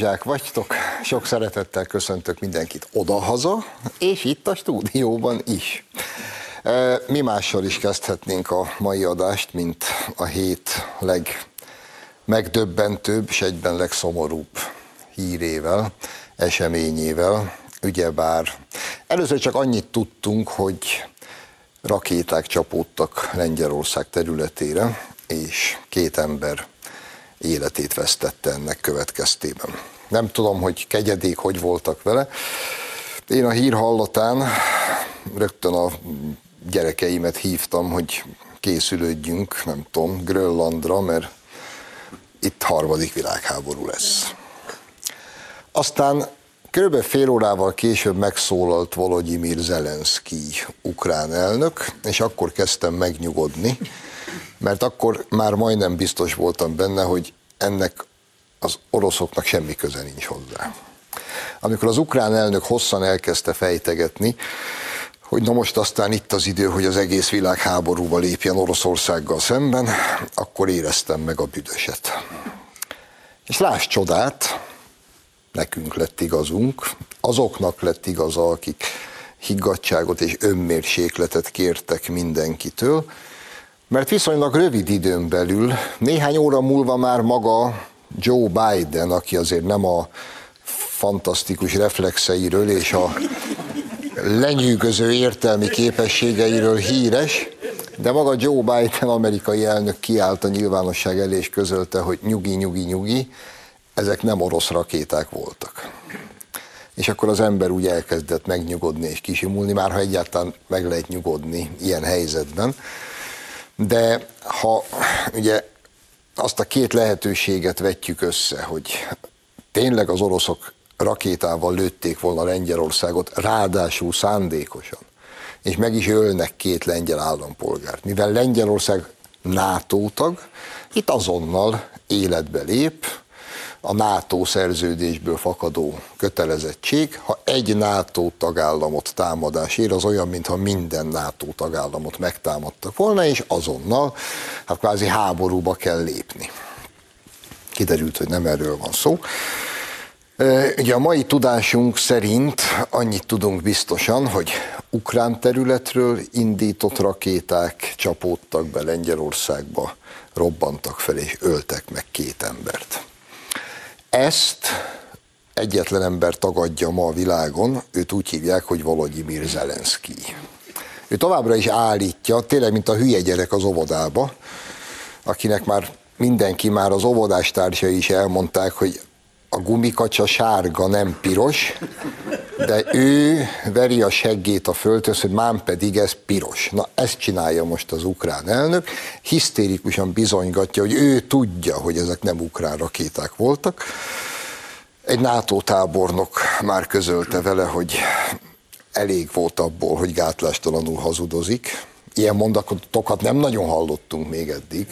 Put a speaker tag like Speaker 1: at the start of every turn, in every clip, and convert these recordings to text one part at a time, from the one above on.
Speaker 1: rózsák vagytok. Sok szeretettel köszöntök mindenkit odahaza, és itt a stúdióban is. Mi mással is kezdhetnénk a mai adást, mint a hét legmegdöbbentőbb, és egyben legszomorúbb hírével, eseményével. Ugyebár először csak annyit tudtunk, hogy rakéták csapódtak Lengyelország területére, és két ember életét vesztette ennek következtében. Nem tudom, hogy kegyedék hogy voltak vele. Én a hír hallatán rögtön a gyerekeimet hívtam, hogy készülődjünk, nem tudom, Grönlandra, mert itt harmadik világháború lesz. Aztán kb. fél órával később megszólalt Volodymyr Zelenszky, ukrán elnök, és akkor kezdtem megnyugodni, mert akkor már majdnem biztos voltam benne, hogy ennek az oroszoknak semmi köze nincs hozzá. Amikor az ukrán elnök hosszan elkezdte fejtegetni, hogy na most aztán itt az idő, hogy az egész világ háborúba lépjen Oroszországgal szemben, akkor éreztem meg a büdöset. És láss csodát, nekünk lett igazunk, azoknak lett igaza, akik higgadságot és önmérsékletet kértek mindenkitől, mert viszonylag rövid időn belül, néhány óra múlva már maga Joe Biden, aki azért nem a fantasztikus reflexeiről és a lenyűgöző értelmi képességeiről híres, de maga Joe Biden, amerikai elnök kiállt a nyilvánosság elé és közölte, hogy nyugi, nyugi, nyugi, ezek nem orosz rakéták voltak. És akkor az ember úgy elkezdett megnyugodni és kisimulni, már ha egyáltalán meg lehet nyugodni ilyen helyzetben. De ha ugye azt a két lehetőséget vetjük össze, hogy tényleg az oroszok rakétával lőtték volna Lengyelországot, ráadásul szándékosan, és meg is ölnek két lengyel állampolgárt. Mivel Lengyelország NATO tag, itt azonnal életbe lép a NATO szerződésből fakadó kötelezettség, ha egy NATO tagállamot támadás ér, az olyan, mintha minden NATO tagállamot megtámadtak volna, és azonnal, hát kvázi háborúba kell lépni. Kiderült, hogy nem erről van szó. Ugye a mai tudásunk szerint annyit tudunk biztosan, hogy ukrán területről indított rakéták csapódtak be Lengyelországba, robbantak fel és öltek meg két embert. Ezt egyetlen ember tagadja ma a világon, őt úgy hívják, hogy Volodymyr Zelenszky. Ő továbbra is állítja, tényleg, mint a hülye gyerek az óvodába, akinek már mindenki, már az óvodástársai is elmondták, hogy a gumikacsa sárga, nem piros, de ő veri a seggét a földhöz, hogy mám pedig ez piros. Na ezt csinálja most az ukrán elnök, hisztérikusan bizonygatja, hogy ő tudja, hogy ezek nem ukrán rakéták voltak. Egy NATO tábornok már közölte vele, hogy elég volt abból, hogy gátlástalanul hazudozik. Ilyen mondatokat nem nagyon hallottunk még eddig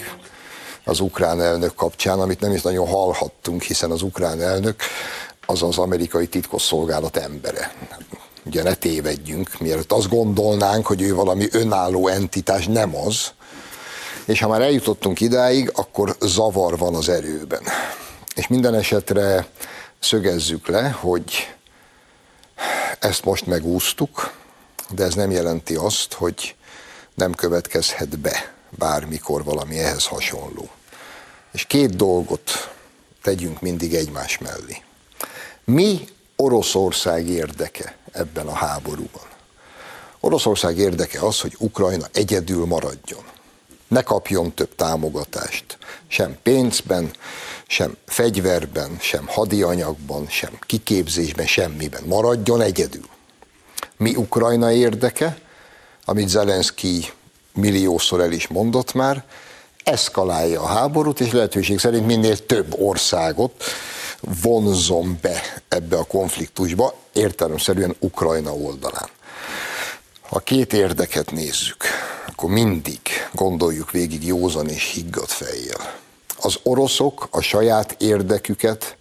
Speaker 1: az ukrán elnök kapcsán, amit nem is nagyon hallhattunk, hiszen az ukrán elnök az az amerikai titkosszolgálat embere. Ugye ne tévedjünk, mielőtt azt gondolnánk, hogy ő valami önálló entitás, nem az. És ha már eljutottunk idáig, akkor zavar van az erőben. És minden esetre szögezzük le, hogy ezt most megúsztuk, de ez nem jelenti azt, hogy nem következhet be bármikor valami ehhez hasonló. És két dolgot tegyünk mindig egymás mellé. Mi Oroszország érdeke ebben a háborúban? Oroszország érdeke az, hogy Ukrajna egyedül maradjon. Ne kapjon több támogatást, sem pénzben, sem fegyverben, sem hadianyagban, sem kiképzésben, semmiben. Maradjon egyedül. Mi Ukrajna érdeke, amit Zelenszky milliószor el is mondott már, eszkalálja a háborút, és lehetőség szerint minél több országot vonzom be ebbe a konfliktusba, értelemszerűen Ukrajna oldalán. Ha két érdeket nézzük, akkor mindig gondoljuk végig józan és higgadt fejjel. Az oroszok a saját érdeküket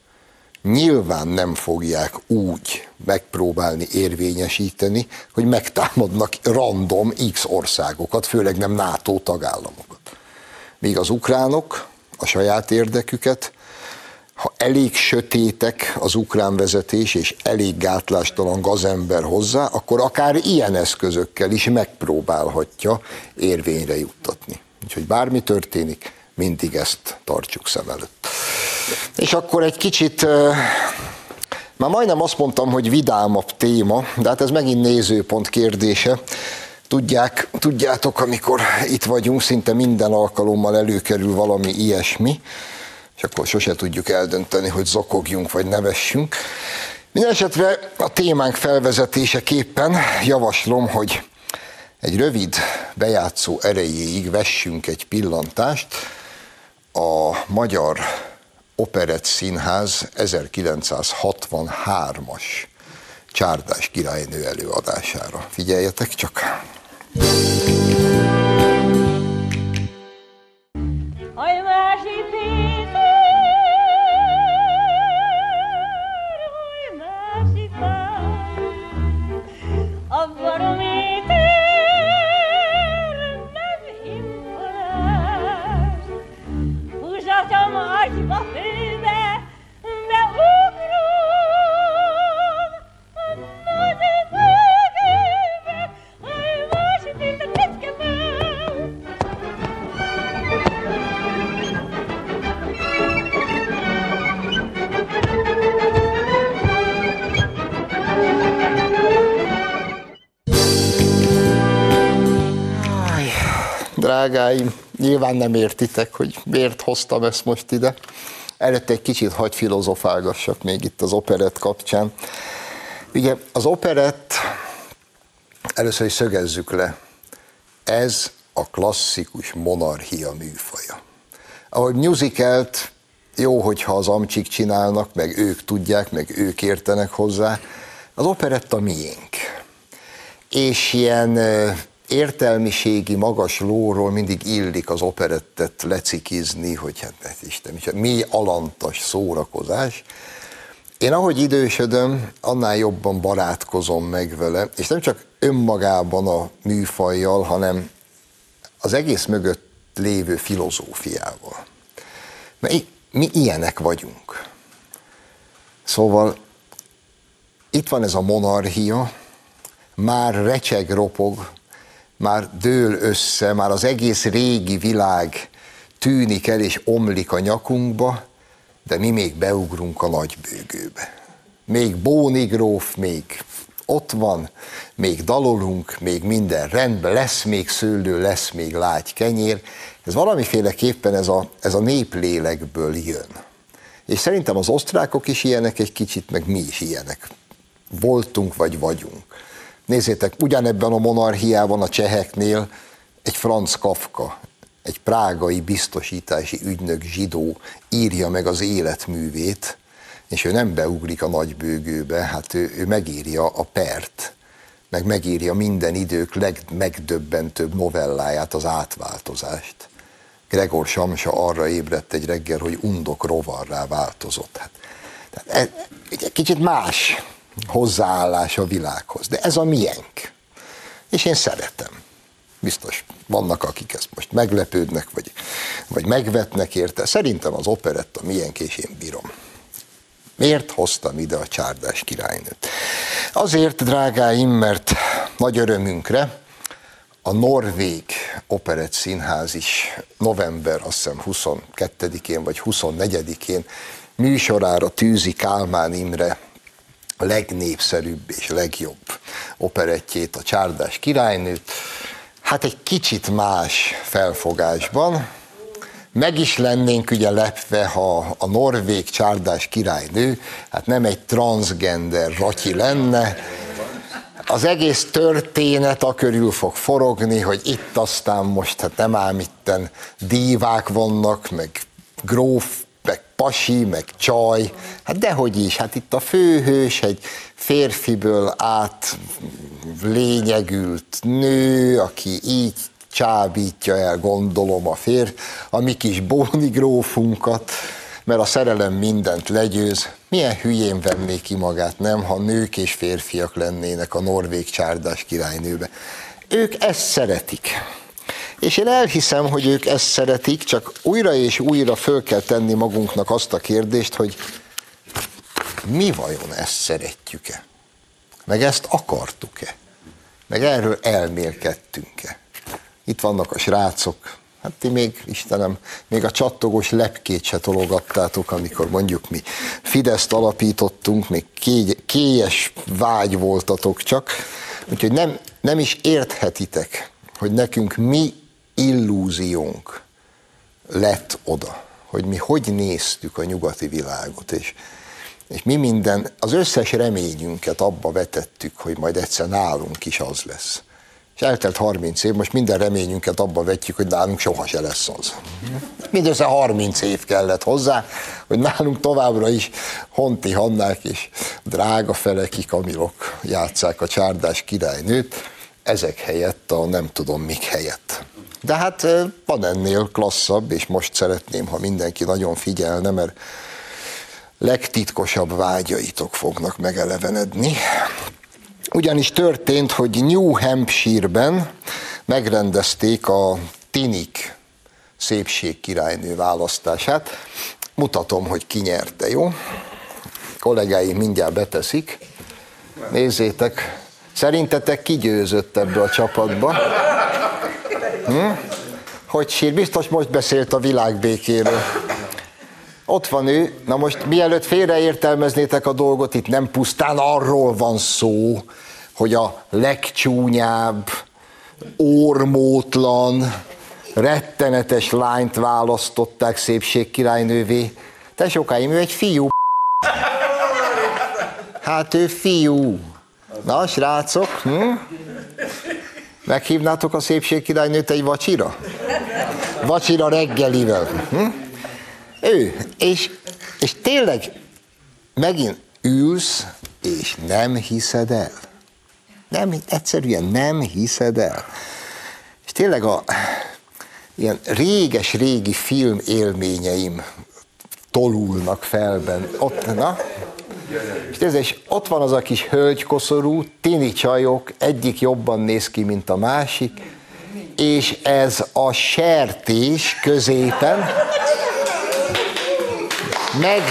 Speaker 1: nyilván nem fogják úgy megpróbálni érvényesíteni, hogy megtámadnak random X országokat, főleg nem NATO tagállamokat. Míg az ukránok a saját érdeküket ha elég sötétek az ukrán vezetés, és elég gátlástalan gazember hozzá, akkor akár ilyen eszközökkel is megpróbálhatja érvényre juttatni. Úgyhogy bármi történik, mindig ezt tartsuk szem előtt. És akkor egy kicsit, már majdnem azt mondtam, hogy vidámabb téma, de hát ez megint nézőpont kérdése. Tudják, tudjátok, amikor itt vagyunk, szinte minden alkalommal előkerül valami ilyesmi, és akkor sose tudjuk eldönteni, hogy zokogjunk vagy nevessünk. Mindenesetre a témánk felvezetéseképpen javaslom, hogy egy rövid bejátszó erejéig vessünk egy pillantást a Magyar Operett Színház 1963-as Csárdás királynő előadására. Figyeljetek csak! Drágáim, nyilván nem értitek, hogy miért hoztam ezt most ide. Előtte egy kicsit hagy filozofálgassak még itt az operett kapcsán. Ugye az operett, először is szögezzük le, ez a klasszikus monarchia műfaja. Ahogy musicalt jó, hogyha az amcsik csinálnak, meg ők tudják, meg ők értenek hozzá, az operetta miénk. És ilyen értelmiségi magas lóról mindig illik az operettet lecikizni, hogy hát, hát Isten, mi alantas szórakozás. Én ahogy idősödöm, annál jobban barátkozom meg vele, és nem csak önmagában a műfajjal, hanem az egész mögött lévő filozófiával. Mert mi ilyenek vagyunk. Szóval itt van ez a monarchia, már recseg, ropog, már dől össze, már az egész régi világ tűnik el és omlik a nyakunkba, de mi még beugrunk a nagybőgőbe. Még Bóni gróf, még ott van, még dalolunk, még minden rendben, lesz még szőlő, lesz még lágy kenyér. Ez valamiféleképpen ez a, ez a néplélekből jön. És szerintem az osztrákok is ilyenek egy kicsit, meg mi is ilyenek. Voltunk vagy vagyunk. Nézzétek, ugyanebben a monarchiában a cseheknél egy Franz Kafka, egy prágai biztosítási ügynök zsidó írja meg az életművét, és ő nem beugrik a nagybőgőbe, hát ő, ő megírja a pert, meg megírja minden idők legmegdöbbentőbb novelláját, az átváltozást. Gregor Samsa arra ébredt egy reggel, hogy undok rovarrá változott. Hát, tehát e, egy kicsit más hozzáállás a világhoz. De ez a miénk. És én szeretem. Biztos vannak, akik ezt most meglepődnek, vagy, vagy megvetnek érte. Szerintem az operetta miénk, és én bírom. Miért hoztam ide a csárdás királynőt? Azért, drágáim, mert nagy örömünkre a Norvég Operett Színház is november, azt hiszem 22-én vagy 24-én műsorára tűzi Kálmán Imre a legnépszerűbb és legjobb operettjét, a Csárdás királynőt, hát egy kicsit más felfogásban. Meg is lennénk ugye lepve, ha a norvég csárdás királynő, hát nem egy transgender ratyi lenne, az egész történet a körül fog forogni, hogy itt aztán most hát nem ám itten dívák vannak, meg gróf pasi, meg csaj, hát dehogy is, hát itt a főhős egy férfiből át lényegült nő, aki így csábítja el, gondolom, a fér, a mi kis bóni grófunkat, mert a szerelem mindent legyőz. Milyen hülyén venné ki magát, nem, ha nők és férfiak lennének a norvég csárdás királynőbe. Ők ezt szeretik. És én elhiszem, hogy ők ezt szeretik, csak újra és újra föl kell tenni magunknak azt a kérdést, hogy mi vajon ezt szeretjük-e? Meg ezt akartuk-e? Meg erről elmélkedtünk-e? Itt vannak a srácok, hát ti még, Istenem, még a csattogós lepkét se tologattátok, amikor mondjuk mi Fideszt alapítottunk, még kélyes vágy voltatok csak, úgyhogy nem, nem is érthetitek, hogy nekünk mi illúziónk lett oda, hogy mi hogy néztük a nyugati világot, és, és mi minden, az összes reményünket abba vetettük, hogy majd egyszer nálunk is az lesz. És eltelt 30 év, most minden reményünket abba vetjük, hogy nálunk soha se lesz az. Mindössze 30 év kellett hozzá, hogy nálunk továbbra is Honti Hannák és drága feleki kamilok játszák a csárdás királynőt, ezek helyett a nem tudom mik helyett. De hát van ennél klasszabb, és most szeretném, ha mindenki nagyon figyelne, mert legtitkosabb vágyaitok fognak megelevenedni. Ugyanis történt, hogy New Hampshire-ben megrendezték a Tinik szépségkirálynő választását. Mutatom, hogy ki nyerte, jó? Kollégáim mindjárt beteszik. Nézzétek, szerintetek ki győzött ebbe a csapatba? Hm? Hogy sír? Biztos most beszélt a világbékéről. Ott van ő, na most mielőtt félreértelmeznétek a dolgot, itt nem pusztán arról van szó, hogy a legcsúnyább, ormótlan, rettenetes lányt választották szépségkirálynővé. Te sokáim, ő egy fiú. Hát ő fiú. Na, srácok, hm? Meghívnátok a szépségkirálynőt egy vacsira? Vacsira reggelivel. Hm? Ő. És, és tényleg megint ülsz, és nem hiszed el. Nem, egyszerűen nem hiszed el. És tényleg a ilyen réges-régi film élményeim tolulnak felben. Ott, na, és ez is ott van az a kis hölgykoszorú, tini csajok, egyik jobban néz ki, mint a másik, és ez a sertés középen meg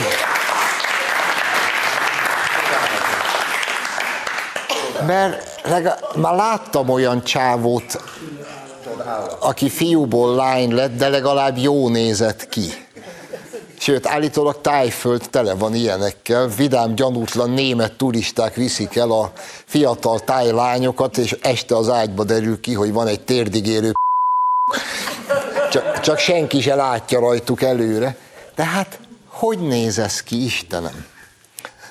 Speaker 1: mert legalább, már láttam olyan csávót, aki fiúból lány lett, de legalább jó nézett ki. Sőt, állítólag tájföld tele van ilyenekkel, vidám, gyanútlan német turisták viszik el a fiatal tájlányokat, és este az ágyba derül ki, hogy van egy térdigérő csak, csak senki se látja rajtuk előre. De hát, hogy néz ez ki, Istenem?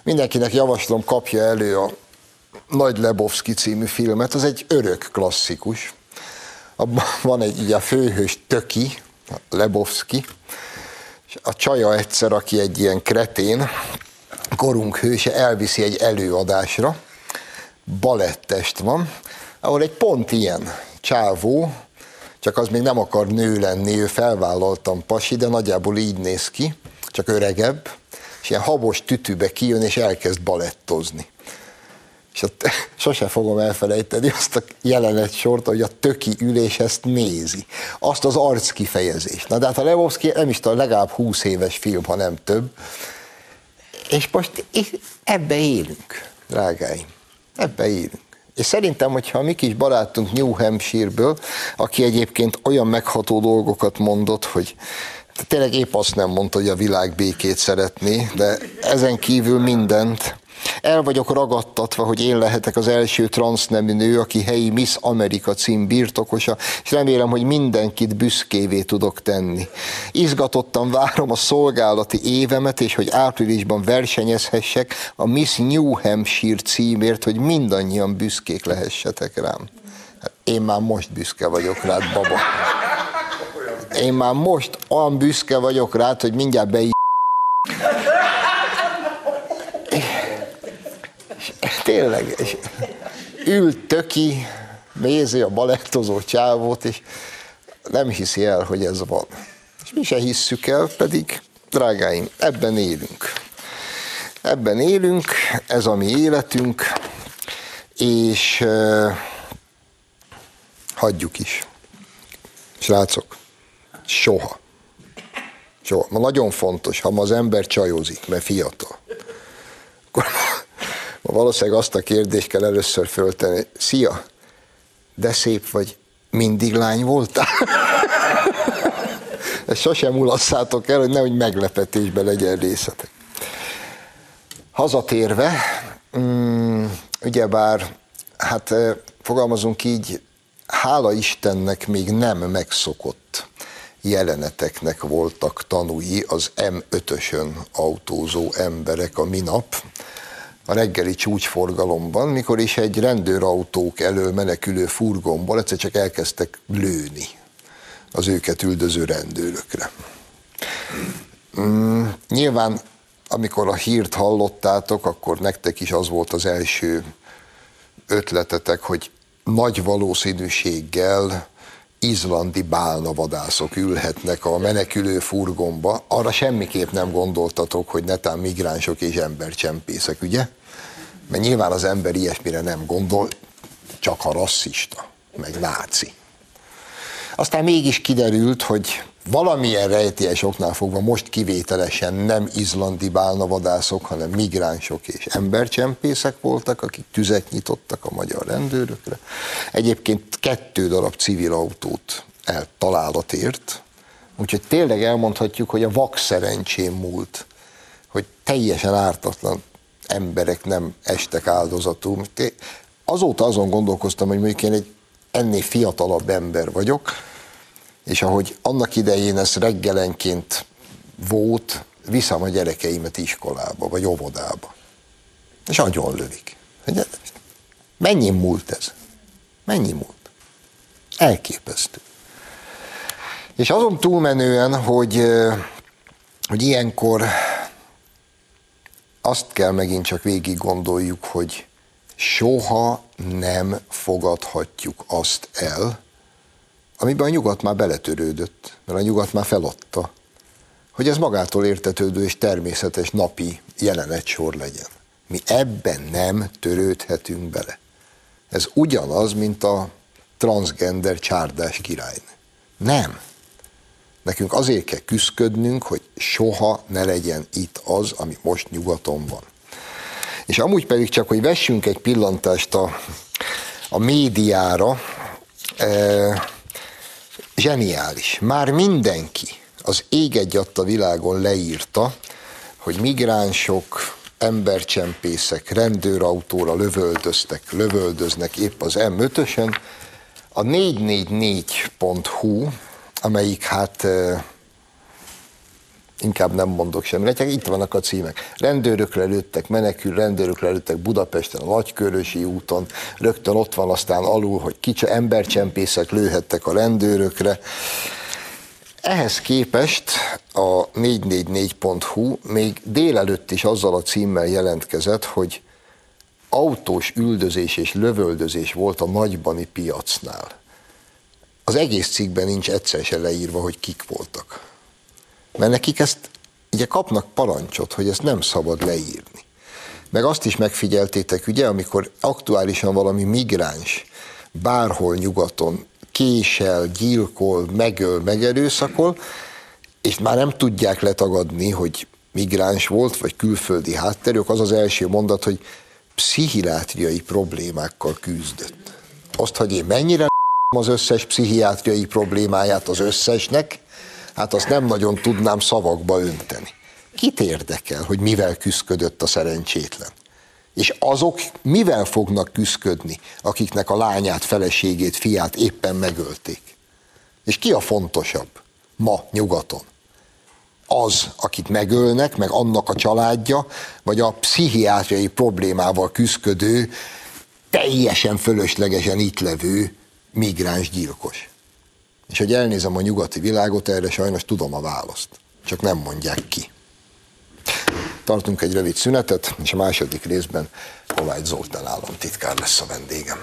Speaker 1: Mindenkinek javaslom, kapja elő a Nagy Lebowski című filmet, az egy örök klasszikus. Abban van egy a főhős Töki, Lebowski, és a csaja egyszer, aki egy ilyen kretén, korunk hőse elviszi egy előadásra, balettest van, ahol egy pont ilyen csávó, csak az még nem akar nő lenni, ő felvállaltam pasi, de nagyjából így néz ki, csak öregebb, és ilyen habos tütűbe kijön, és elkezd balettozni és ott sose fogom elfelejteni azt a jelenet sort, hogy a töki ülés ezt nézi. Azt az arc kifejezést. Na de hát a Levovszki nem is tudom, legalább 20 éves film, ha nem több. És most ebbe élünk, drágáim. Ebbe élünk. És szerintem, hogyha a mi kis barátunk New Hampshire-ből, aki egyébként olyan megható dolgokat mondott, hogy tényleg épp azt nem mondta, hogy a világ békét szeretné, de ezen kívül mindent, el vagyok ragadtatva, hogy én lehetek az első transznemű nő, aki helyi Miss Amerika cím birtokosa, és remélem, hogy mindenkit büszkévé tudok tenni. Izgatottan várom a szolgálati évemet, és hogy áprilisban versenyezhessek a Miss New Hampshire címért, hogy mindannyian büszkék lehessetek rám. Hát én már most büszke vagyok rád, baba. Én már most olyan büszke vagyok rád, hogy mindjárt be tényleg, és ült töki, nézi a balettozó csávót, és nem hiszi el, hogy ez van. És mi se hisszük el, pedig, drágáim, ebben élünk. Ebben élünk, ez a mi életünk, és uh, hagyjuk is. Srácok, soha. Soha. Ma nagyon fontos, ha ma az ember csajozik, mert fiatal, akkor valószínűleg azt a kérdést kell először föltenni, szia, de szép vagy, mindig lány voltál? Ezt sosem mulasszátok el, hogy nehogy meglepetésbe legyen részletek. Hazatérve, mm, ugyebár, hát fogalmazunk így, hála Istennek még nem megszokott jeleneteknek voltak tanúi az M5-ösön autózó emberek a minap, a reggeli csúcsforgalomban, mikor is egy rendőrautók elől menekülő furgonból egyszer csak elkezdtek lőni az őket üldöző rendőrökre. Mm, nyilván, amikor a hírt hallottátok, akkor nektek is az volt az első ötletetek, hogy nagy valószínűséggel izlandi bálnavadászok ülhetnek a menekülő furgonba. Arra semmiképp nem gondoltatok, hogy netán migránsok és embercsempészek, ugye? Mert nyilván az ember ilyesmire nem gondol, csak a rasszista, meg náci. Aztán mégis kiderült, hogy valamilyen rejtélyes oknál fogva most kivételesen nem izlandi bálnavadászok, hanem migránsok és embercsempészek voltak, akik tüzet nyitottak a magyar rendőrökre. Egyébként kettő darab civil autót eltalálat úgyhogy tényleg elmondhatjuk, hogy a vak szerencsém múlt, hogy teljesen ártatlan emberek nem estek áldozatul. Azóta azon gondolkoztam, hogy mondjuk én egy ennél fiatalabb ember vagyok, és ahogy annak idején ez reggelenként volt, viszem a gyerekeimet iskolába, vagy óvodába. És nagyon lövik. Mennyi múlt ez? Mennyi múlt? Elképesztő. És azon túlmenően, hogy, hogy ilyenkor azt kell megint csak végig gondoljuk, hogy soha nem fogadhatjuk azt el, amiben a nyugat már beletörődött, mert a nyugat már feladta, hogy ez magától értetődő és természetes napi sor legyen. Mi ebben nem törődhetünk bele. Ez ugyanaz, mint a transgender csárdás királynő. Nem. Nekünk azért kell küzdködnünk, hogy soha ne legyen itt az, ami most nyugaton van. És amúgy pedig csak, hogy vessünk egy pillantást a, a médiára, e, zseniális. Már mindenki az ég egy a világon leírta, hogy migránsok, embercsempészek rendőrautóra lövöldöztek, lövöldöznek épp az M5-ösen. A 444.hu, amelyik hát inkább nem mondok semmit, itt vannak a címek. Rendőrökre lőttek, menekül rendőrökre lőttek Budapesten, a Nagykörösi úton, rögtön ott van aztán alul, hogy kicsi embercsempészek lőhettek a rendőrökre. Ehhez képest a 444.hu még délelőtt is azzal a címmel jelentkezett, hogy autós üldözés és lövöldözés volt a nagybani piacnál. Az egész cikkben nincs egyszer se leírva, hogy kik voltak. Mert nekik ezt ugye kapnak parancsot, hogy ezt nem szabad leírni. Meg azt is megfigyeltétek, ugye, amikor aktuálisan valami migráns bárhol nyugaton késel, gyilkol, megöl, megerőszakol, és már nem tudják letagadni, hogy migráns volt, vagy külföldi hátterük, az az első mondat, hogy pszichiátriai problémákkal küzdött. Azt, hogy én mennyire az összes pszichiátriai problémáját az összesnek, hát azt nem nagyon tudnám szavakba önteni. Kit érdekel, hogy mivel küzdködött a szerencsétlen? És azok mivel fognak küzdködni, akiknek a lányát, feleségét, fiát éppen megölték? És ki a fontosabb ma nyugaton? Az, akit megölnek, meg annak a családja, vagy a pszichiátriai problémával küzdködő, teljesen fölöslegesen itt levő migráns gyilkos. És hogy elnézem a nyugati világot, erre sajnos tudom a választ. Csak nem mondják ki. Tartunk egy rövid szünetet, és a második részben Kovács Zoltán államtitkár lesz a vendégem.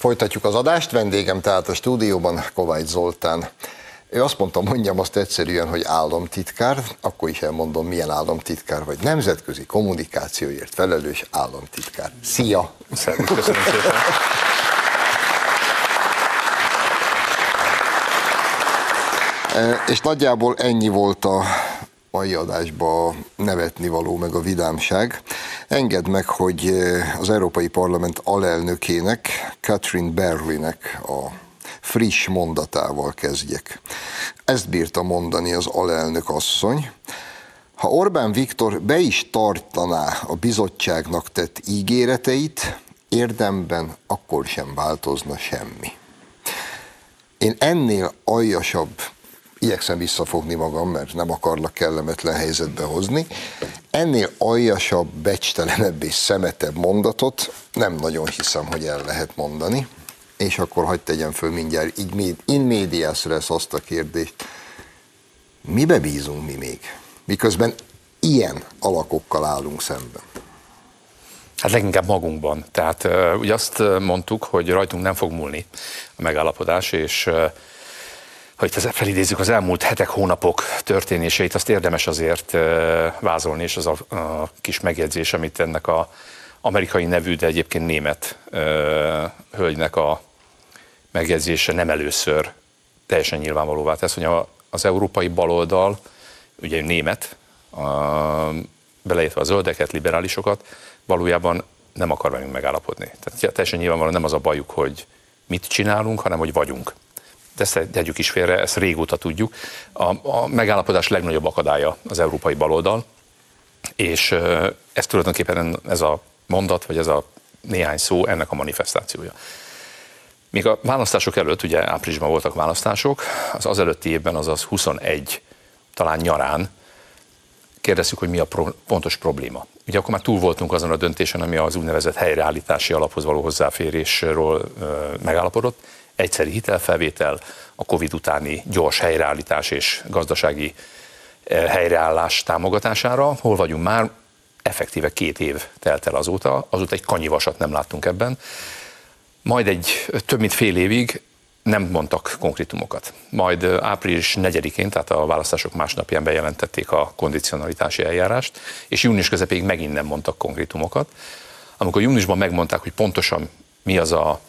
Speaker 1: Folytatjuk az adást, vendégem tehát a stúdióban Kovács Zoltán. Ő azt mondta, mondjam azt egyszerűen, hogy államtitkár, akkor is elmondom, milyen államtitkár vagy. Nemzetközi kommunikációért felelős államtitkár. Szia!
Speaker 2: Köszönöm szépen!
Speaker 1: E, és nagyjából ennyi volt a mai adásba nevetni való, meg a vidámság. Engedd meg, hogy az Európai Parlament alelnökének, Catherine Berlinek a friss mondatával kezdjek. Ezt bírta mondani az alelnök asszony. Ha Orbán Viktor be is tartaná a bizottságnak tett ígéreteit, érdemben akkor sem változna semmi. Én ennél aljasabb, igyekszem visszafogni magam, mert nem akarlak kellemetlen helyzetbe hozni, ennél aljasabb, becstelenebb és szemetebb mondatot nem nagyon hiszem, hogy el lehet mondani és akkor hagyd tegyem föl mindjárt, így in medias lesz azt a kérdést, mibe bízunk mi még? Miközben ilyen alakokkal állunk szemben.
Speaker 2: Hát leginkább magunkban. Tehát ugye azt mondtuk, hogy rajtunk nem fog múlni a megállapodás, és ha itt felidézzük az elmúlt hetek, hónapok történéseit, azt érdemes azért vázolni, és az a, a kis megjegyzés, amit ennek a amerikai nevű, de egyébként német uh, hölgynek a megjegyzése nem először teljesen nyilvánvalóvá tesz, hogy az európai baloldal, ugye német, a, beleértve a zöldeket, liberálisokat, valójában nem akar velünk megállapodni. Tehát teljesen nyilvánvalóan nem az a bajuk, hogy mit csinálunk, hanem hogy vagyunk. Ezt tegyük is félre, ezt régóta tudjuk. A, a megállapodás legnagyobb akadálya az európai baloldal, és ez tulajdonképpen ez a mondat, vagy ez a néhány szó ennek a manifestációja. Még a választások előtt, ugye áprilisban voltak választások, az az előtti évben, azaz 21, talán nyarán, kérdezzük, hogy mi a pro- pontos probléma. Ugye akkor már túl voltunk azon a döntésen, ami az úgynevezett helyreállítási alaphoz való hozzáférésről ö, megállapodott. Egyszeri hitelfelvétel, a Covid utáni gyors helyreállítás és gazdasági helyreállás támogatására. Hol vagyunk már? Effektíve két év telt el azóta, azóta egy kanyivasat nem láttunk ebben. Majd egy több mint fél évig nem mondtak konkrétumokat. Majd április 4-én, tehát a választások másnapján bejelentették a kondicionalitási eljárást, és június közepéig megint nem mondtak konkrétumokat. Amikor júniusban megmondták, hogy pontosan mi az a,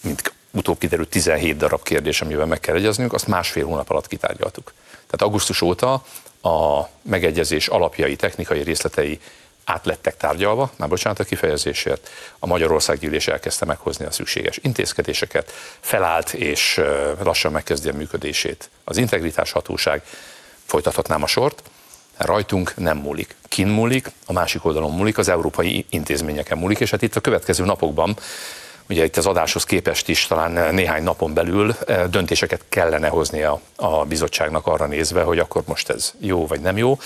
Speaker 2: mint utóbb kiderült 17 darab kérdés, amivel meg kell egyeznünk, azt másfél hónap alatt kitárgyaltuk. Tehát augusztus óta a megegyezés alapjai, technikai részletei át lettek tárgyalva, már bocsánat a kifejezésért, a Magyarország gyűlés elkezdte meghozni a szükséges intézkedéseket, felállt és lassan megkezdi a működését. Az integritás hatóság, folytathatnám a sort, rajtunk nem múlik. Kin múlik, a másik oldalon múlik, az európai intézményeken múlik, és hát itt a következő napokban ugye itt az adáshoz képest is talán néhány napon belül döntéseket kellene hozni a, bizottságnak arra nézve, hogy akkor most ez jó vagy nem jó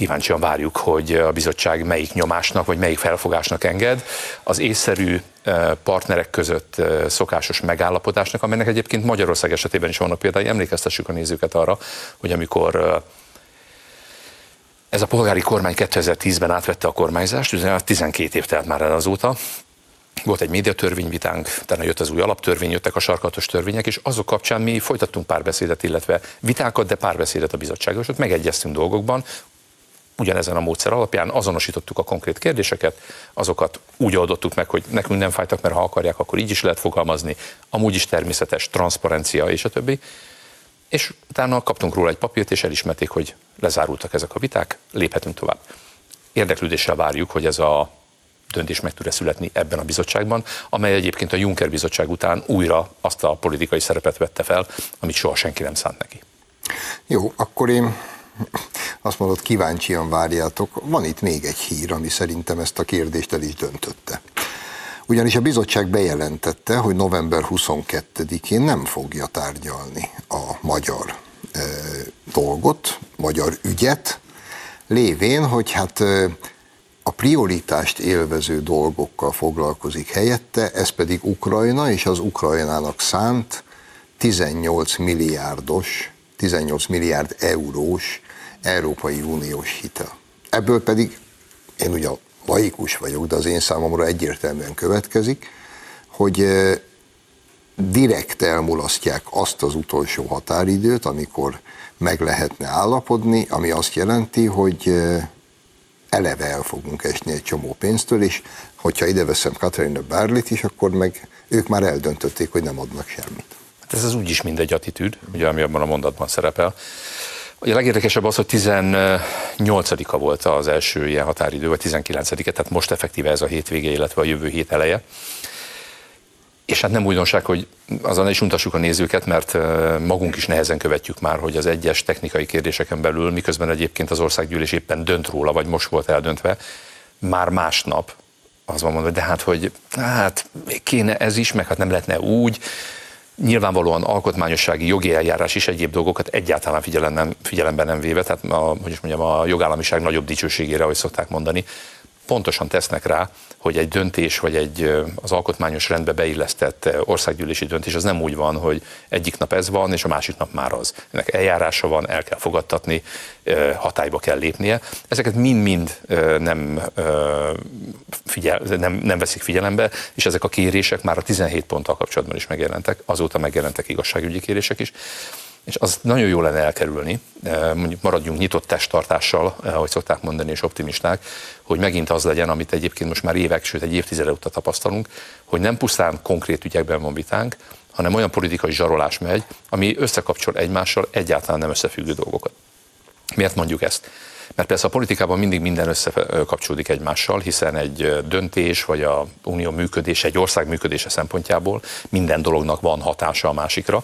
Speaker 2: kíváncsian várjuk, hogy a bizottság melyik nyomásnak vagy melyik felfogásnak enged. Az észszerű eh, partnerek között eh, szokásos megállapodásnak, amelynek egyébként Magyarország esetében is vannak például, emlékeztessük a nézőket arra, hogy amikor eh, ez a polgári kormány 2010-ben átvette a kormányzást, 12 év telt már el azóta, volt egy médiatörvényvitánk, utána jött az új alaptörvény, jöttek a sarkatos törvények, és azok kapcsán mi folytattunk párbeszédet, illetve vitákat, de párbeszédet a bizottsággal, és ott megegyeztünk dolgokban, ugyanezen a módszer alapján azonosítottuk a konkrét kérdéseket, azokat úgy oldottuk meg, hogy nekünk nem fájtak, mert ha akarják, akkor így is lehet fogalmazni, amúgy is természetes, transzparencia és a többi. És utána kaptunk róla egy papírt, és elismerték, hogy lezárultak ezek a viták, léphetünk tovább. Érdeklődéssel várjuk, hogy ez a döntés meg tud születni ebben a bizottságban, amely egyébként a Juncker bizottság után újra azt a politikai szerepet vette fel, amit soha senki nem szánt neki.
Speaker 1: Jó, akkor én azt mondod, kíváncsian várjátok. Van itt még egy hír, ami szerintem ezt a kérdést el is döntötte. Ugyanis a bizottság bejelentette, hogy november 22-én nem fogja tárgyalni a magyar e, dolgot, magyar ügyet, lévén, hogy hát e, a prioritást élvező dolgokkal foglalkozik helyette, ez pedig Ukrajna és az Ukrajnának szánt 18 milliárdos, 18 milliárd eurós Európai Uniós hitel. Ebből pedig, én ugye laikus vagyok, de az én számomra egyértelműen következik, hogy direkt elmulasztják azt az utolsó határidőt, amikor meg lehetne állapodni, ami azt jelenti, hogy eleve el fogunk esni egy csomó pénztől, és hogyha ide veszem Katarina Bárlit is, akkor meg ők már eldöntötték, hogy nem adnak semmit.
Speaker 2: Hát ez az úgyis mindegy attitűd, ugye, ami abban a mondatban szerepel. A legérdekesebb az, hogy 18-a volt az első ilyen határidő, vagy 19-e, tehát most effektíve ez a hétvége, illetve a jövő hét eleje. És hát nem újdonság, hogy azon is untassuk a nézőket, mert magunk is nehezen követjük már, hogy az egyes technikai kérdéseken belül, miközben egyébként az országgyűlés éppen dönt róla, vagy most volt eldöntve, már másnap az van mondva, de hát, hogy hát kéne ez is, meg hát nem lehetne úgy, nyilvánvalóan alkotmányossági jogi eljárás is egyéb dolgokat egyáltalán figyelemben, figyelemben nem véve, tehát a, hogy is mondjam, a jogállamiság nagyobb dicsőségére, ahogy szokták mondani, pontosan tesznek rá, hogy egy döntés, vagy egy az alkotmányos rendbe beillesztett országgyűlési döntés az nem úgy van, hogy egyik nap ez van, és a másik nap már az. Ennek eljárása van, el kell fogadtatni, hatályba kell lépnie. Ezeket mind-mind nem, figyel, nem, nem veszik figyelembe, és ezek a kérések már a 17 ponttal kapcsolatban is megjelentek, azóta megjelentek igazságügyi kérések is és az nagyon jó lenne elkerülni, eh, mondjuk maradjunk nyitott testtartással, eh, ahogy szokták mondani, és optimisták, hogy megint az legyen, amit egyébként most már évek, sőt egy évtizede óta tapasztalunk, hogy nem pusztán konkrét ügyekben van vitánk, hanem olyan politikai zsarolás megy, ami összekapcsol egymással egyáltalán nem összefüggő dolgokat. Miért mondjuk ezt? Mert persze a politikában mindig minden összekapcsolódik egymással, hiszen egy döntés vagy a unió működése, egy ország működése szempontjából minden dolognak van hatása a másikra.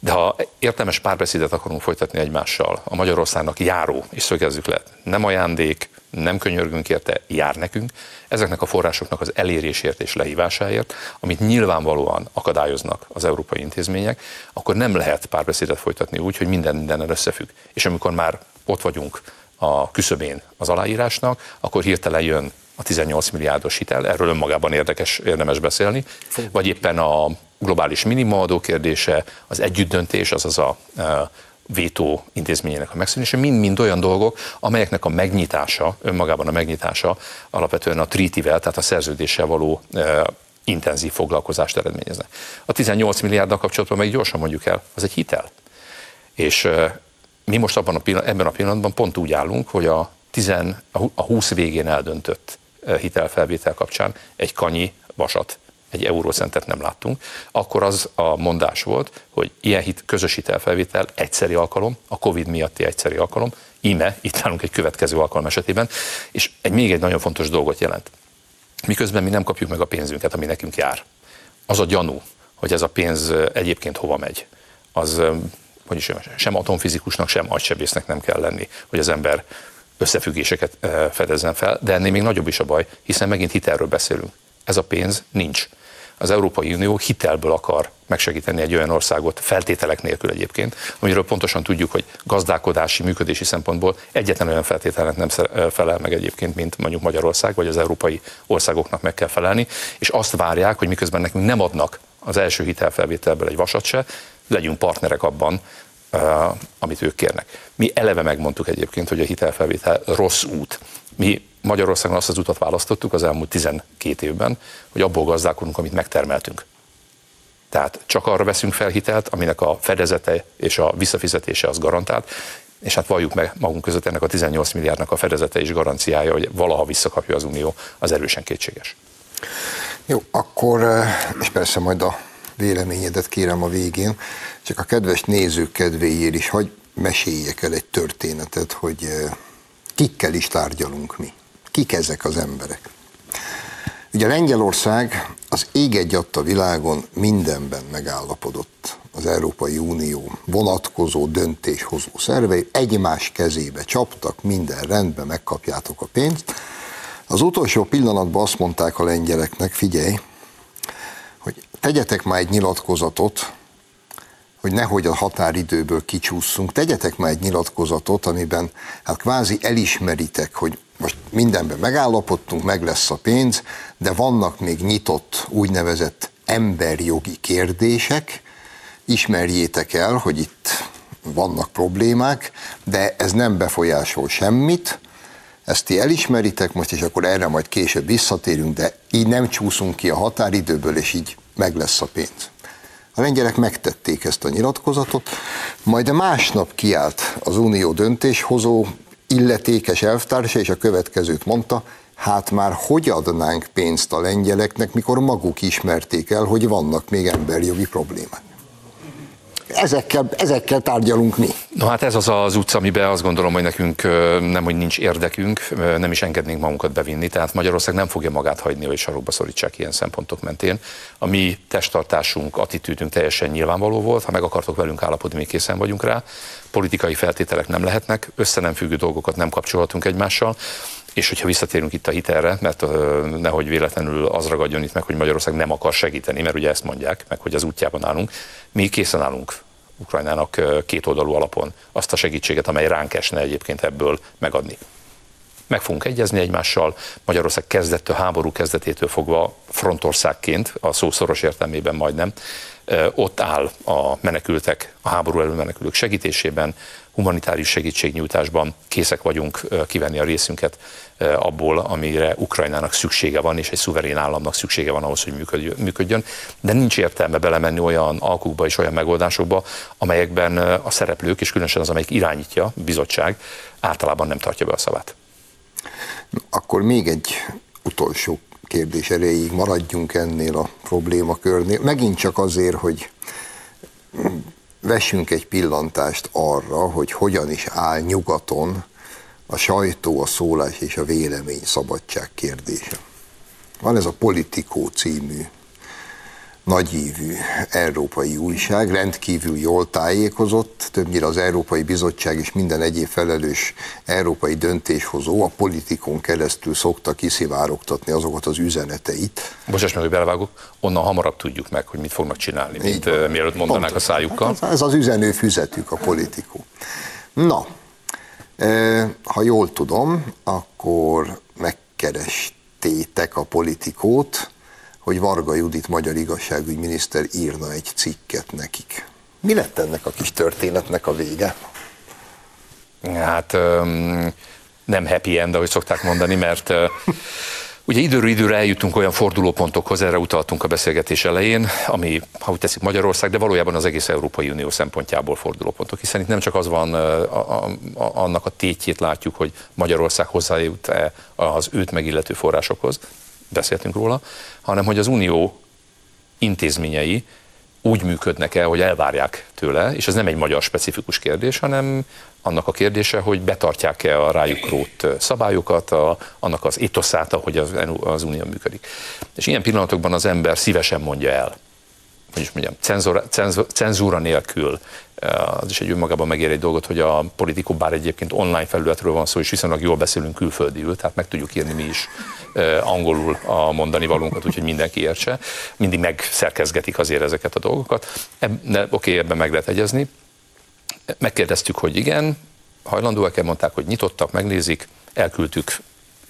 Speaker 2: De ha értelmes párbeszédet akarunk folytatni egymással, a Magyarországnak járó, és szögezzük le, nem ajándék, nem könyörgünk érte, jár nekünk, ezeknek a forrásoknak az elérésért és lehívásáért, amit nyilvánvalóan akadályoznak az európai intézmények, akkor nem lehet párbeszédet folytatni úgy, hogy minden mindennel összefügg. És amikor már ott vagyunk a küszöbén az aláírásnak, akkor hirtelen jön a 18 milliárdos hitel, erről önmagában érdekes, érdemes beszélni, vagy éppen a globális minimumadó kérdése, az együttdöntés, azaz a vétó intézményének a megszűnése, mind-mind olyan dolgok, amelyeknek a megnyitása, önmagában a megnyitása alapvetően a trítivel, tehát a szerződéssel való e, intenzív foglalkozást eredményezne. A 18 milliárddal kapcsolatban meg gyorsan mondjuk el, az egy hitel. És e, mi most abban a ebben a pillanatban pont úgy állunk, hogy a, 10, a 20 végén eldöntött hitelfelvétel kapcsán egy kanyi vasat egy eurócentet nem láttunk, akkor az a mondás volt, hogy ilyen hit, közös hitelfelvétel egyszeri alkalom, a Covid miatti egyszeri alkalom, íme, itt állunk egy következő alkalom esetében, és egy még egy nagyon fontos dolgot jelent. Miközben mi nem kapjuk meg a pénzünket, ami nekünk jár. Az a gyanú, hogy ez a pénz egyébként hova megy, az hogy is sem atomfizikusnak, sem agysebésznek nem kell lenni, hogy az ember összefüggéseket fedezzen fel, de ennél még nagyobb is a baj, hiszen megint hitelről beszélünk. Ez a pénz nincs az Európai Unió hitelből akar megsegíteni egy olyan országot, feltételek nélkül egyébként, amiről pontosan tudjuk, hogy gazdálkodási, működési szempontból egyetlen olyan feltételnek nem felel meg egyébként, mint mondjuk Magyarország, vagy az európai országoknak meg kell felelni, és azt várják, hogy miközben nekünk nem adnak az első hitelfelvételből egy vasat se, legyünk partnerek abban, amit ők kérnek. Mi eleve megmondtuk egyébként, hogy a hitelfelvétel rossz út. Mi Magyarországon azt az utat választottuk az elmúlt 12 évben, hogy abból gazdálkodunk, amit megtermeltünk. Tehát csak arra veszünk fel hitelt, aminek a fedezete és a visszafizetése az garantált, és hát valljuk meg magunk között ennek a 18 milliárdnak a fedezete és garanciája, hogy valaha visszakapja az Unió, az erősen kétséges.
Speaker 1: Jó, akkor, eh, és persze majd a véleményedet kérem a végén, csak a kedves nézők kedvéért is, hogy meséljek el egy történetet, hogy eh, kikkel is tárgyalunk mi. Kik ezek az emberek? Ugye Lengyelország az ég egy a világon mindenben megállapodott az Európai Unió vonatkozó döntéshozó szervei, egymás kezébe csaptak, minden rendben, megkapjátok a pénzt. Az utolsó pillanatban azt mondták a lengyeleknek, figyelj, tegyetek már egy nyilatkozatot, hogy nehogy a határidőből kicsúszunk, tegyetek már egy nyilatkozatot, amiben hát kvázi elismeritek, hogy most mindenben megállapodtunk, meg lesz a pénz, de vannak még nyitott úgynevezett emberjogi kérdések, ismerjétek el, hogy itt vannak problémák, de ez nem befolyásol semmit, ezt ti elismeritek most, és akkor erre majd később visszatérünk, de így nem csúszunk ki a határidőből, és így meg lesz a pénz. A lengyelek megtették ezt a nyilatkozatot, majd másnap kiállt az unió döntéshozó illetékes elvtársa, és a következőt mondta, hát már hogy adnánk pénzt a lengyeleknek, mikor maguk ismerték el, hogy vannak még emberjogi problémák ezekkel, ezekkel tárgyalunk mi.
Speaker 2: No hát ez az az utca, amiben azt gondolom, hogy nekünk nem, hogy nincs érdekünk, nem is engednénk magunkat bevinni, tehát Magyarország nem fogja magát hagyni, hogy sarokba szorítsák ilyen szempontok mentén. A mi testtartásunk, attitűdünk teljesen nyilvánvaló volt, ha meg akartok velünk állapodni, mi készen vagyunk rá. Politikai feltételek nem lehetnek, össze nem függő dolgokat nem kapcsolhatunk egymással. És hogyha visszatérünk itt a hitelre, mert nehogy véletlenül az ragadjon itt meg, hogy Magyarország nem akar segíteni, mert ugye ezt mondják, meg hogy az útjában állunk, mi készen állunk Ukrajnának két oldalú alapon azt a segítséget, amely ránk esne egyébként ebből megadni. Meg fogunk egyezni egymással. Magyarország kezdettől, háború kezdetétől fogva frontországként, a szó szoros értelmében majdnem, ott áll a menekültek, a háború elő menekülők segítésében, humanitárius segítségnyújtásban készek vagyunk kivenni a részünket abból, amire Ukrajnának szüksége van, és egy szuverén államnak szüksége van ahhoz, hogy működjön. De nincs értelme belemenni olyan alkukba és olyan megoldásokba, amelyekben a szereplők, és különösen az, amelyik irányítja, a bizottság, általában nem tartja be a szavát.
Speaker 1: Akkor még egy utolsó kérdés erejéig maradjunk ennél a problémakörnél. Megint csak azért, hogy vessünk egy pillantást arra, hogy hogyan is áll nyugaton a sajtó, a szólás és a vélemény szabadság kérdése. Van ez a Politikó című nagyívű európai újság, rendkívül jól tájékozott, többnyire az Európai Bizottság és minden egyéb felelős európai döntéshozó a politikon keresztül szokta kiszivárogtatni azokat az üzeneteit.
Speaker 2: Bocsáss meg, hogy belevágok, onnan hamarabb tudjuk meg, hogy mit fognak csinálni, mint uh, mielőtt mondanák a szájukkal.
Speaker 1: Hát ez az üzenő füzetük, a politikó. Na, ha jól tudom, akkor megkerestétek a politikót, hogy Varga Judit magyar igazságügyminiszter írna egy cikket nekik. Mi lett ennek a kis történetnek a vége?
Speaker 2: Hát nem happy end, ahogy szokták mondani, mert Ugye időről időre eljutunk olyan fordulópontokhoz, erre utaltunk a beszélgetés elején, ami, ha úgy teszik Magyarország, de valójában az egész Európai Unió szempontjából fordulópontok, hiszen itt nem csak az van, a, a, annak a tétjét látjuk, hogy Magyarország hozzájut-e az őt megillető forrásokhoz, beszéltünk róla, hanem hogy az Unió intézményei úgy működnek el, hogy elvárják tőle, és ez nem egy magyar specifikus kérdés, hanem annak a kérdése, hogy betartják-e a rájuk rót szabályokat, a, annak az etoszát, ahogy az, az unió működik. És ilyen pillanatokban az ember szívesen mondja el, hogy is mondjam, cenzúra, cenzúra nélkül, az is egy önmagában megér egy dolgot, hogy a politikó bár egyébként online felületről van szó, és viszonylag jól beszélünk külföldiül, tehát meg tudjuk írni mi is angolul a mondani valunkat, úgyhogy mindenki értse. Mindig megszerkezgetik azért ezeket a dolgokat. Oké, okay, ebben meg lehet egyezni. Megkérdeztük, hogy igen, hajlandóak-e, mondták, hogy nyitottak, megnézik, elküldtük.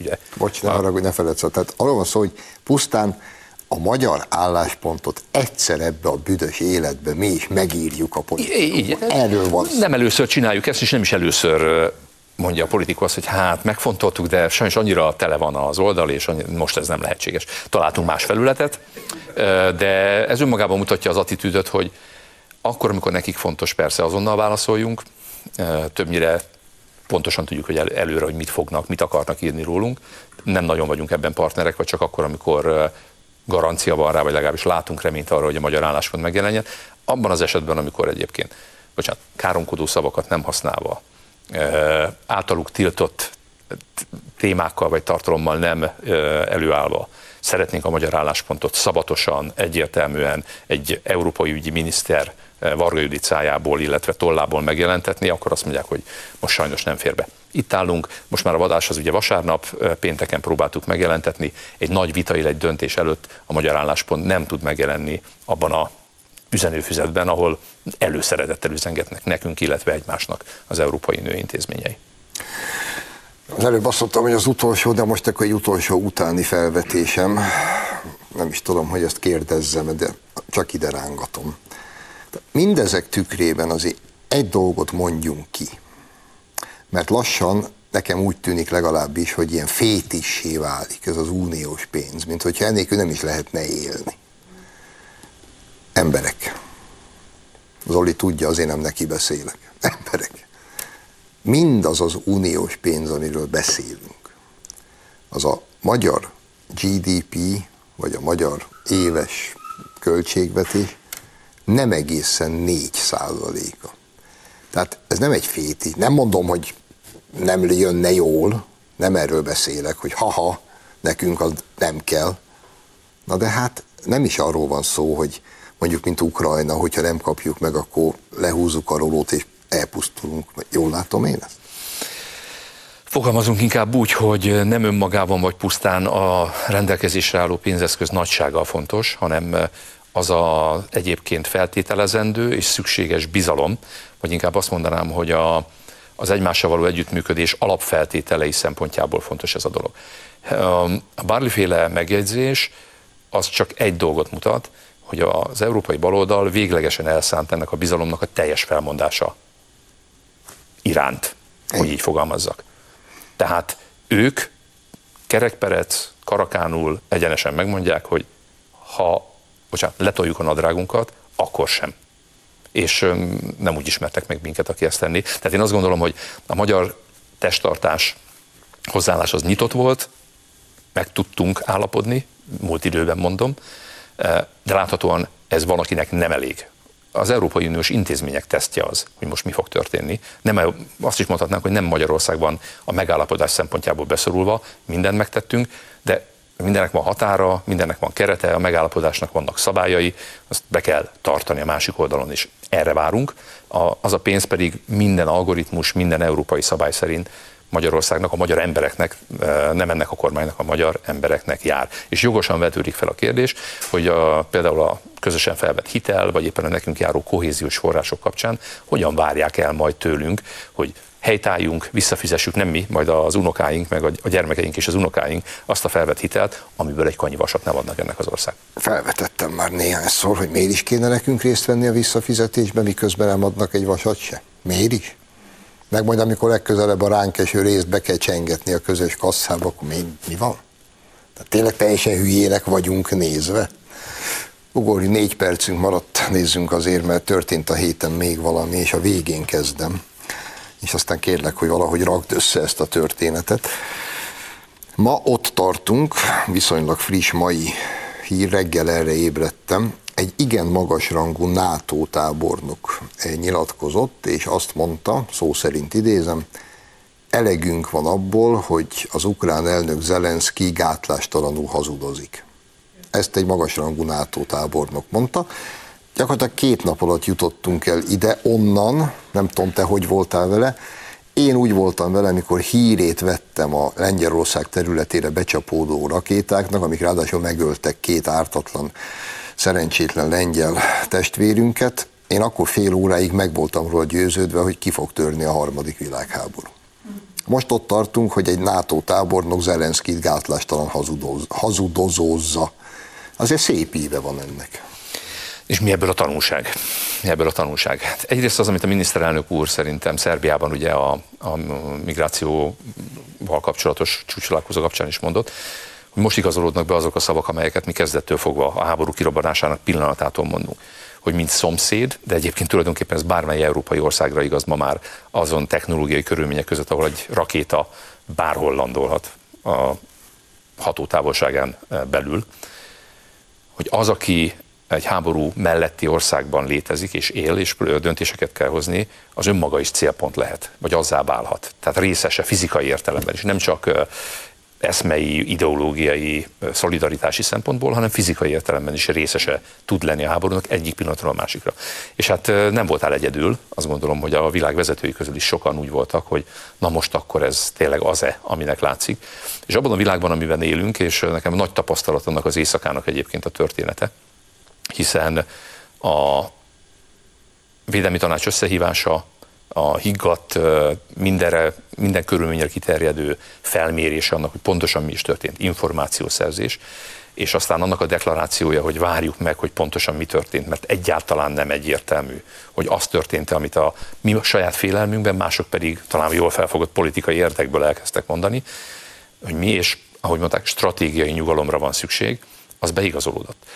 Speaker 2: Ugye.
Speaker 1: Bocs, ne arra, hogy ne feledsz, tehát arról van szó, hogy pusztán a magyar álláspontot egyszer ebbe a büdös életbe mi is megírjuk a politikában. Erről van
Speaker 2: szó. Nem először csináljuk ezt, és nem is először mondja a politikus azt, hogy hát megfontoltuk, de sajnos annyira tele van az oldal, és most ez nem lehetséges. Találtunk más felületet, de ez önmagában mutatja az attitűdöt, hogy akkor, amikor nekik fontos, persze azonnal válaszoljunk, többnyire pontosan tudjuk, hogy előre, hogy mit fognak, mit akarnak írni rólunk. Nem nagyon vagyunk ebben partnerek, vagy csak akkor, amikor garancia van rá, vagy legalábbis látunk reményt arra, hogy a magyar álláspont megjelenjen. Abban az esetben, amikor egyébként, bocsánat, káromkodó szavakat nem használva, általuk tiltott témákkal vagy tartalommal nem előállva szeretnénk a magyar álláspontot szabatosan, egyértelműen egy európai ügyi miniszter Varga Judit szájából, illetve tollából megjelentetni, akkor azt mondják, hogy most sajnos nem fér be. Itt állunk, most már a vadás az ugye vasárnap, pénteken próbáltuk megjelentetni, egy nagy vita, egy döntés előtt a magyar álláspont nem tud megjelenni abban a üzenőfüzetben, ahol előszeretettel üzengetnek nekünk, illetve egymásnak az európai nőintézményei.
Speaker 1: Az előbb azt mondtam, hogy az utolsó, de most akkor egy utolsó utáni felvetésem. Nem is tudom, hogy ezt kérdezzem, de csak ide rángatom. Mindezek tükrében azért egy dolgot mondjunk ki. Mert lassan nekem úgy tűnik legalábbis, hogy ilyen fétissé válik ez az uniós pénz, mint hogyha ennélkül nem is lehetne élni. Emberek, Zoli tudja, azért nem neki beszélek. Emberek, mindaz az uniós pénz, amiről beszélünk, az a magyar GDP, vagy a magyar éves költségvetés nem egészen 4 százaléka. Tehát ez nem egy féti. Nem mondom, hogy nem jönne jól, nem erről beszélek, hogy haha, nekünk az nem kell. Na de hát nem is arról van szó, hogy mondjuk, mint Ukrajna, hogyha nem kapjuk meg, akkor lehúzzuk a rolót és elpusztulunk. Jól látom én ezt?
Speaker 2: Fogalmazunk inkább úgy, hogy nem önmagában vagy pusztán a rendelkezésre álló pénzeszköz nagysága fontos, hanem az a egyébként feltételezendő és szükséges bizalom, vagy inkább azt mondanám, hogy a, az egymással való együttműködés alapfeltételei szempontjából fontos ez a dolog. A bármiféle megjegyzés az csak egy dolgot mutat, hogy az európai baloldal véglegesen elszánt ennek a bizalomnak a teljes felmondása iránt, hogy így fogalmazzak. Tehát ők kerekperec, karakánul egyenesen megmondják, hogy ha bocsánat, letoljuk a nadrágunkat, akkor sem. És nem úgy ismertek meg minket, aki ezt tenni. Tehát én azt gondolom, hogy a magyar testtartás hozzáállás az nyitott volt, meg tudtunk állapodni, múlt időben mondom, de láthatóan ez van, akinek nem elég. Az Európai Uniós intézmények tesztje az, hogy most mi fog történni. Nem, azt is mondhatnánk, hogy nem Magyarországban a megállapodás szempontjából beszorulva, mindent megtettünk, de mindennek van határa, mindennek van kerete, a megállapodásnak vannak szabályai, azt be kell tartani a másik oldalon is. Erre várunk. A, az a pénz pedig minden algoritmus, minden európai szabály szerint Magyarországnak, a magyar embereknek, e, nem ennek a kormánynak, a magyar embereknek jár. És jogosan vetődik fel a kérdés, hogy a, például a közösen felvett hitel, vagy éppen a nekünk járó kohéziós források kapcsán hogyan várják el majd tőlünk, hogy helytálljunk, visszafizessük, nem mi, majd az unokáink, meg a gyermekeink és az unokáink azt a felvett hitelt, amiből egy kanyi vasat nem adnak ennek az ország.
Speaker 1: Felvetettem már néhányszor, hogy miért is kéne nekünk részt venni a visszafizetésben, miközben nem adnak egy vasat se. Miért is? Meg majd amikor legközelebb a ránk eső részt be kell csengetni a közös kasszába, akkor mi, mi van? Tehát tényleg teljesen hülyének vagyunk nézve. Ugorj, négy percünk maradt, nézzünk azért, mert történt a héten még valami, és a végén kezdem és aztán kérlek, hogy valahogy rakd össze ezt a történetet. Ma ott tartunk, viszonylag friss mai hír, reggel erre ébredtem, egy igen magas rangú NATO tábornok nyilatkozott, és azt mondta, szó szerint idézem, elegünk van abból, hogy az ukrán elnök Zelenszky gátlástalanul hazudozik. Ezt egy magasrangú NATO tábornok mondta. Gyakorlatilag két nap alatt jutottunk el ide, onnan, nem tudom te, hogy voltál vele, én úgy voltam vele, amikor hírét vettem a Lengyelország területére becsapódó rakétáknak, amik ráadásul megöltek két ártatlan, szerencsétlen lengyel testvérünket. Én akkor fél óráig meg voltam róla győződve, hogy ki fog törni a harmadik világháború. Most ott tartunk, hogy egy NATO tábornok Zelenszkit gátlástalan hazudoz, hazudozózza. Azért szép íve van ennek.
Speaker 2: És mi ebből a tanulság? Mi ebből a tanulság? Hát egyrészt az, amit a miniszterelnök úr szerintem Szerbiában ugye a, a migrációval kapcsolatos csúcsolálkozó kapcsán is mondott, hogy most igazolódnak be azok a szavak, amelyeket mi kezdettől fogva a háború kirobbanásának pillanatától mondunk hogy mint szomszéd, de egyébként tulajdonképpen ez bármely európai országra igaz ma már azon technológiai körülmények között, ahol egy rakéta bárhol landolhat a hatótávolságán belül, hogy az, aki egy háború melletti országban létezik és él, és döntéseket kell hozni, az önmaga is célpont lehet, vagy azzá válhat. Tehát részese fizikai értelemben is, nem csak eszmei, ideológiai, szolidaritási szempontból, hanem fizikai értelemben is részese tud lenni a háborúnak egyik pillanatról a másikra. És hát nem voltál egyedül, azt gondolom, hogy a világ vezetői közül is sokan úgy voltak, hogy na most akkor ez tényleg az-e, aminek látszik. És abban a világban, amiben élünk, és nekem nagy tapasztalat annak az éjszakának egyébként a története, hiszen a védelmi tanács összehívása, a higgadt, mindenre, minden körülményre kiterjedő felmérése annak, hogy pontosan mi is történt, információszerzés, és aztán annak a deklarációja, hogy várjuk meg, hogy pontosan mi történt, mert egyáltalán nem egyértelmű, hogy az történt, amit a mi a saját félelmünkben, mások pedig talán jól felfogott politikai érdekből elkezdtek mondani, hogy mi és, ahogy mondták, stratégiai nyugalomra van szükség, az beigazolódott.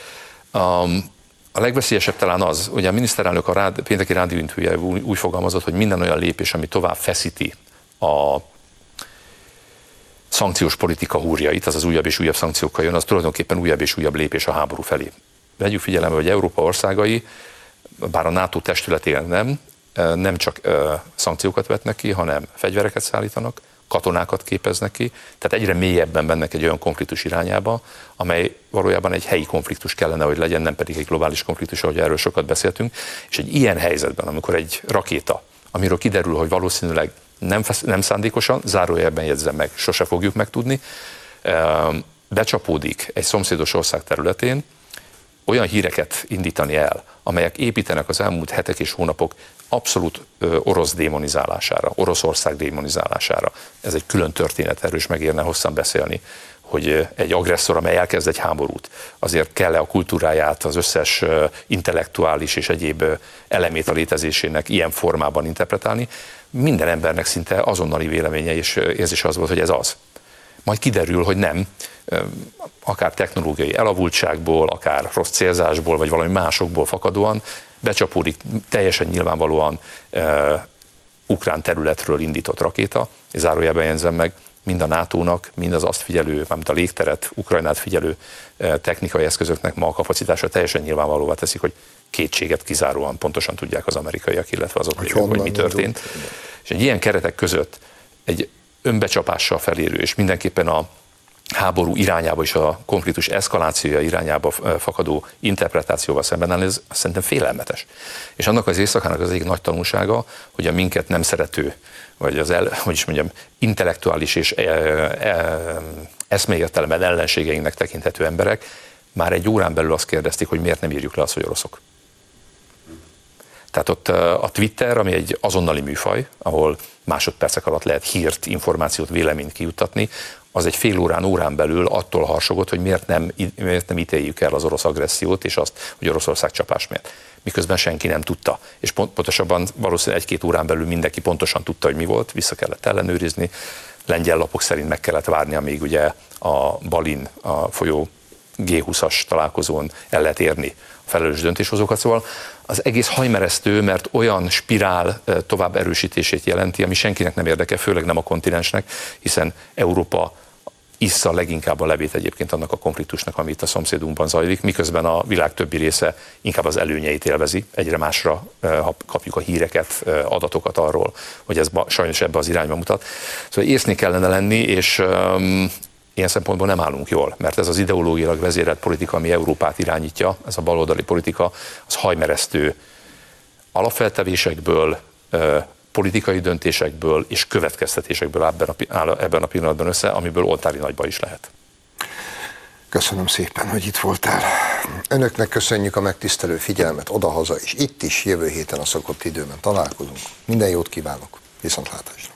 Speaker 2: Um, a legveszélyesebb talán az, hogy a miniszterelnök a rád, pénteki rádióintője úgy, úgy fogalmazott, hogy minden olyan lépés, ami tovább feszíti a szankciós politika húrjait, az az újabb és újabb szankciókkal jön, az tulajdonképpen újabb és újabb lépés a háború felé. Vegyük figyelembe, hogy Európa országai, bár a NATO testületén nem, nem csak szankciókat vetnek ki, hanem fegyvereket szállítanak, katonákat képeznek ki, tehát egyre mélyebben mennek egy olyan konfliktus irányába, amely valójában egy helyi konfliktus kellene, hogy legyen, nem pedig egy globális konfliktus, ahogy erről sokat beszéltünk. És egy ilyen helyzetben, amikor egy rakéta, amiről kiderül, hogy valószínűleg nem, nem szándékosan, zárójelben jegyzem meg, sose fogjuk megtudni, becsapódik egy szomszédos ország területén, olyan híreket indítani el, amelyek építenek az elmúlt hetek és hónapok abszolút orosz démonizálására, Oroszország démonizálására. Ez egy külön történet, erről is megérne hosszan beszélni, hogy egy agresszor, amely elkezd egy háborút, azért kell-e a kultúráját, az összes intellektuális és egyéb elemét a létezésének ilyen formában interpretálni. Minden embernek szinte azonnali véleménye és érzése az volt, hogy ez az. Majd kiderül, hogy nem, akár technológiai elavultságból, akár rossz célzásból, vagy valami másokból fakadóan becsapódik teljesen nyilvánvalóan uh, ukrán területről indított rakéta, és zárójelben jegyzem meg, mind a NATO-nak, mind az azt figyelő, mármint a légteret, Ukrajnát figyelő technikai eszközöknek ma a kapacitása teljesen nyilvánvalóvá teszik, hogy kétséget kizáróan pontosan tudják az amerikaiak, illetve azok, hogy, hogy, hogy mi történt. Indult. És egy ilyen keretek között egy önbecsapással felérő, és mindenképpen a háború irányába és a konfliktus eszkalációja irányába fakadó interpretációval szemben ez szerintem félelmetes. És annak az éjszakának az egyik nagy tanulsága, hogy a minket nem szerető, vagy az el, hogy is mondjam, intellektuális és e, e, ellenségeinknek tekinthető emberek már egy órán belül azt kérdezték, hogy miért nem írjuk le azt, hogy oroszok. Tehát ott a Twitter, ami egy azonnali műfaj, ahol másodpercek alatt lehet hírt, információt, véleményt kijuttatni, az egy fél órán, órán belül attól harsogott, hogy miért nem, miért nem ítéljük el az orosz agressziót, és azt, hogy Oroszország csapás miért. Miközben senki nem tudta. És pont, pontosabban valószínűleg egy-két órán belül mindenki pontosan tudta, hogy mi volt, vissza kellett ellenőrizni. Lengyel lapok szerint meg kellett várni, amíg ugye a Balin, a folyó G20-as találkozón el lehet érni a felelős döntéshozókat. Szóval az egész hajmeresztő, mert olyan spirál tovább erősítését jelenti, ami senkinek nem érdeke, főleg nem a kontinensnek, hiszen Európa issza leginkább a levét egyébként annak a konfliktusnak, ami itt a szomszédunkban zajlik, miközben a világ többi része inkább az előnyeit élvezi, egyre másra kapjuk a híreket, adatokat arról, hogy ez sajnos ebbe az irányba mutat. Szóval észnél kellene lenni, és ilyen szempontból nem állunk jól, mert ez az ideológiailag vezérelt politika, ami Európát irányítja, ez a baloldali politika, az hajmeresztő alapfeltevésekből, politikai döntésekből és következtetésekből áll ebben a pillanatban össze, amiből oltári nagyba is lehet.
Speaker 1: Köszönöm szépen, hogy itt voltál. Önöknek köszönjük a megtisztelő figyelmet odahaza, és itt is jövő héten a szokott időben találkozunk. Minden jót kívánok, viszontlátásra!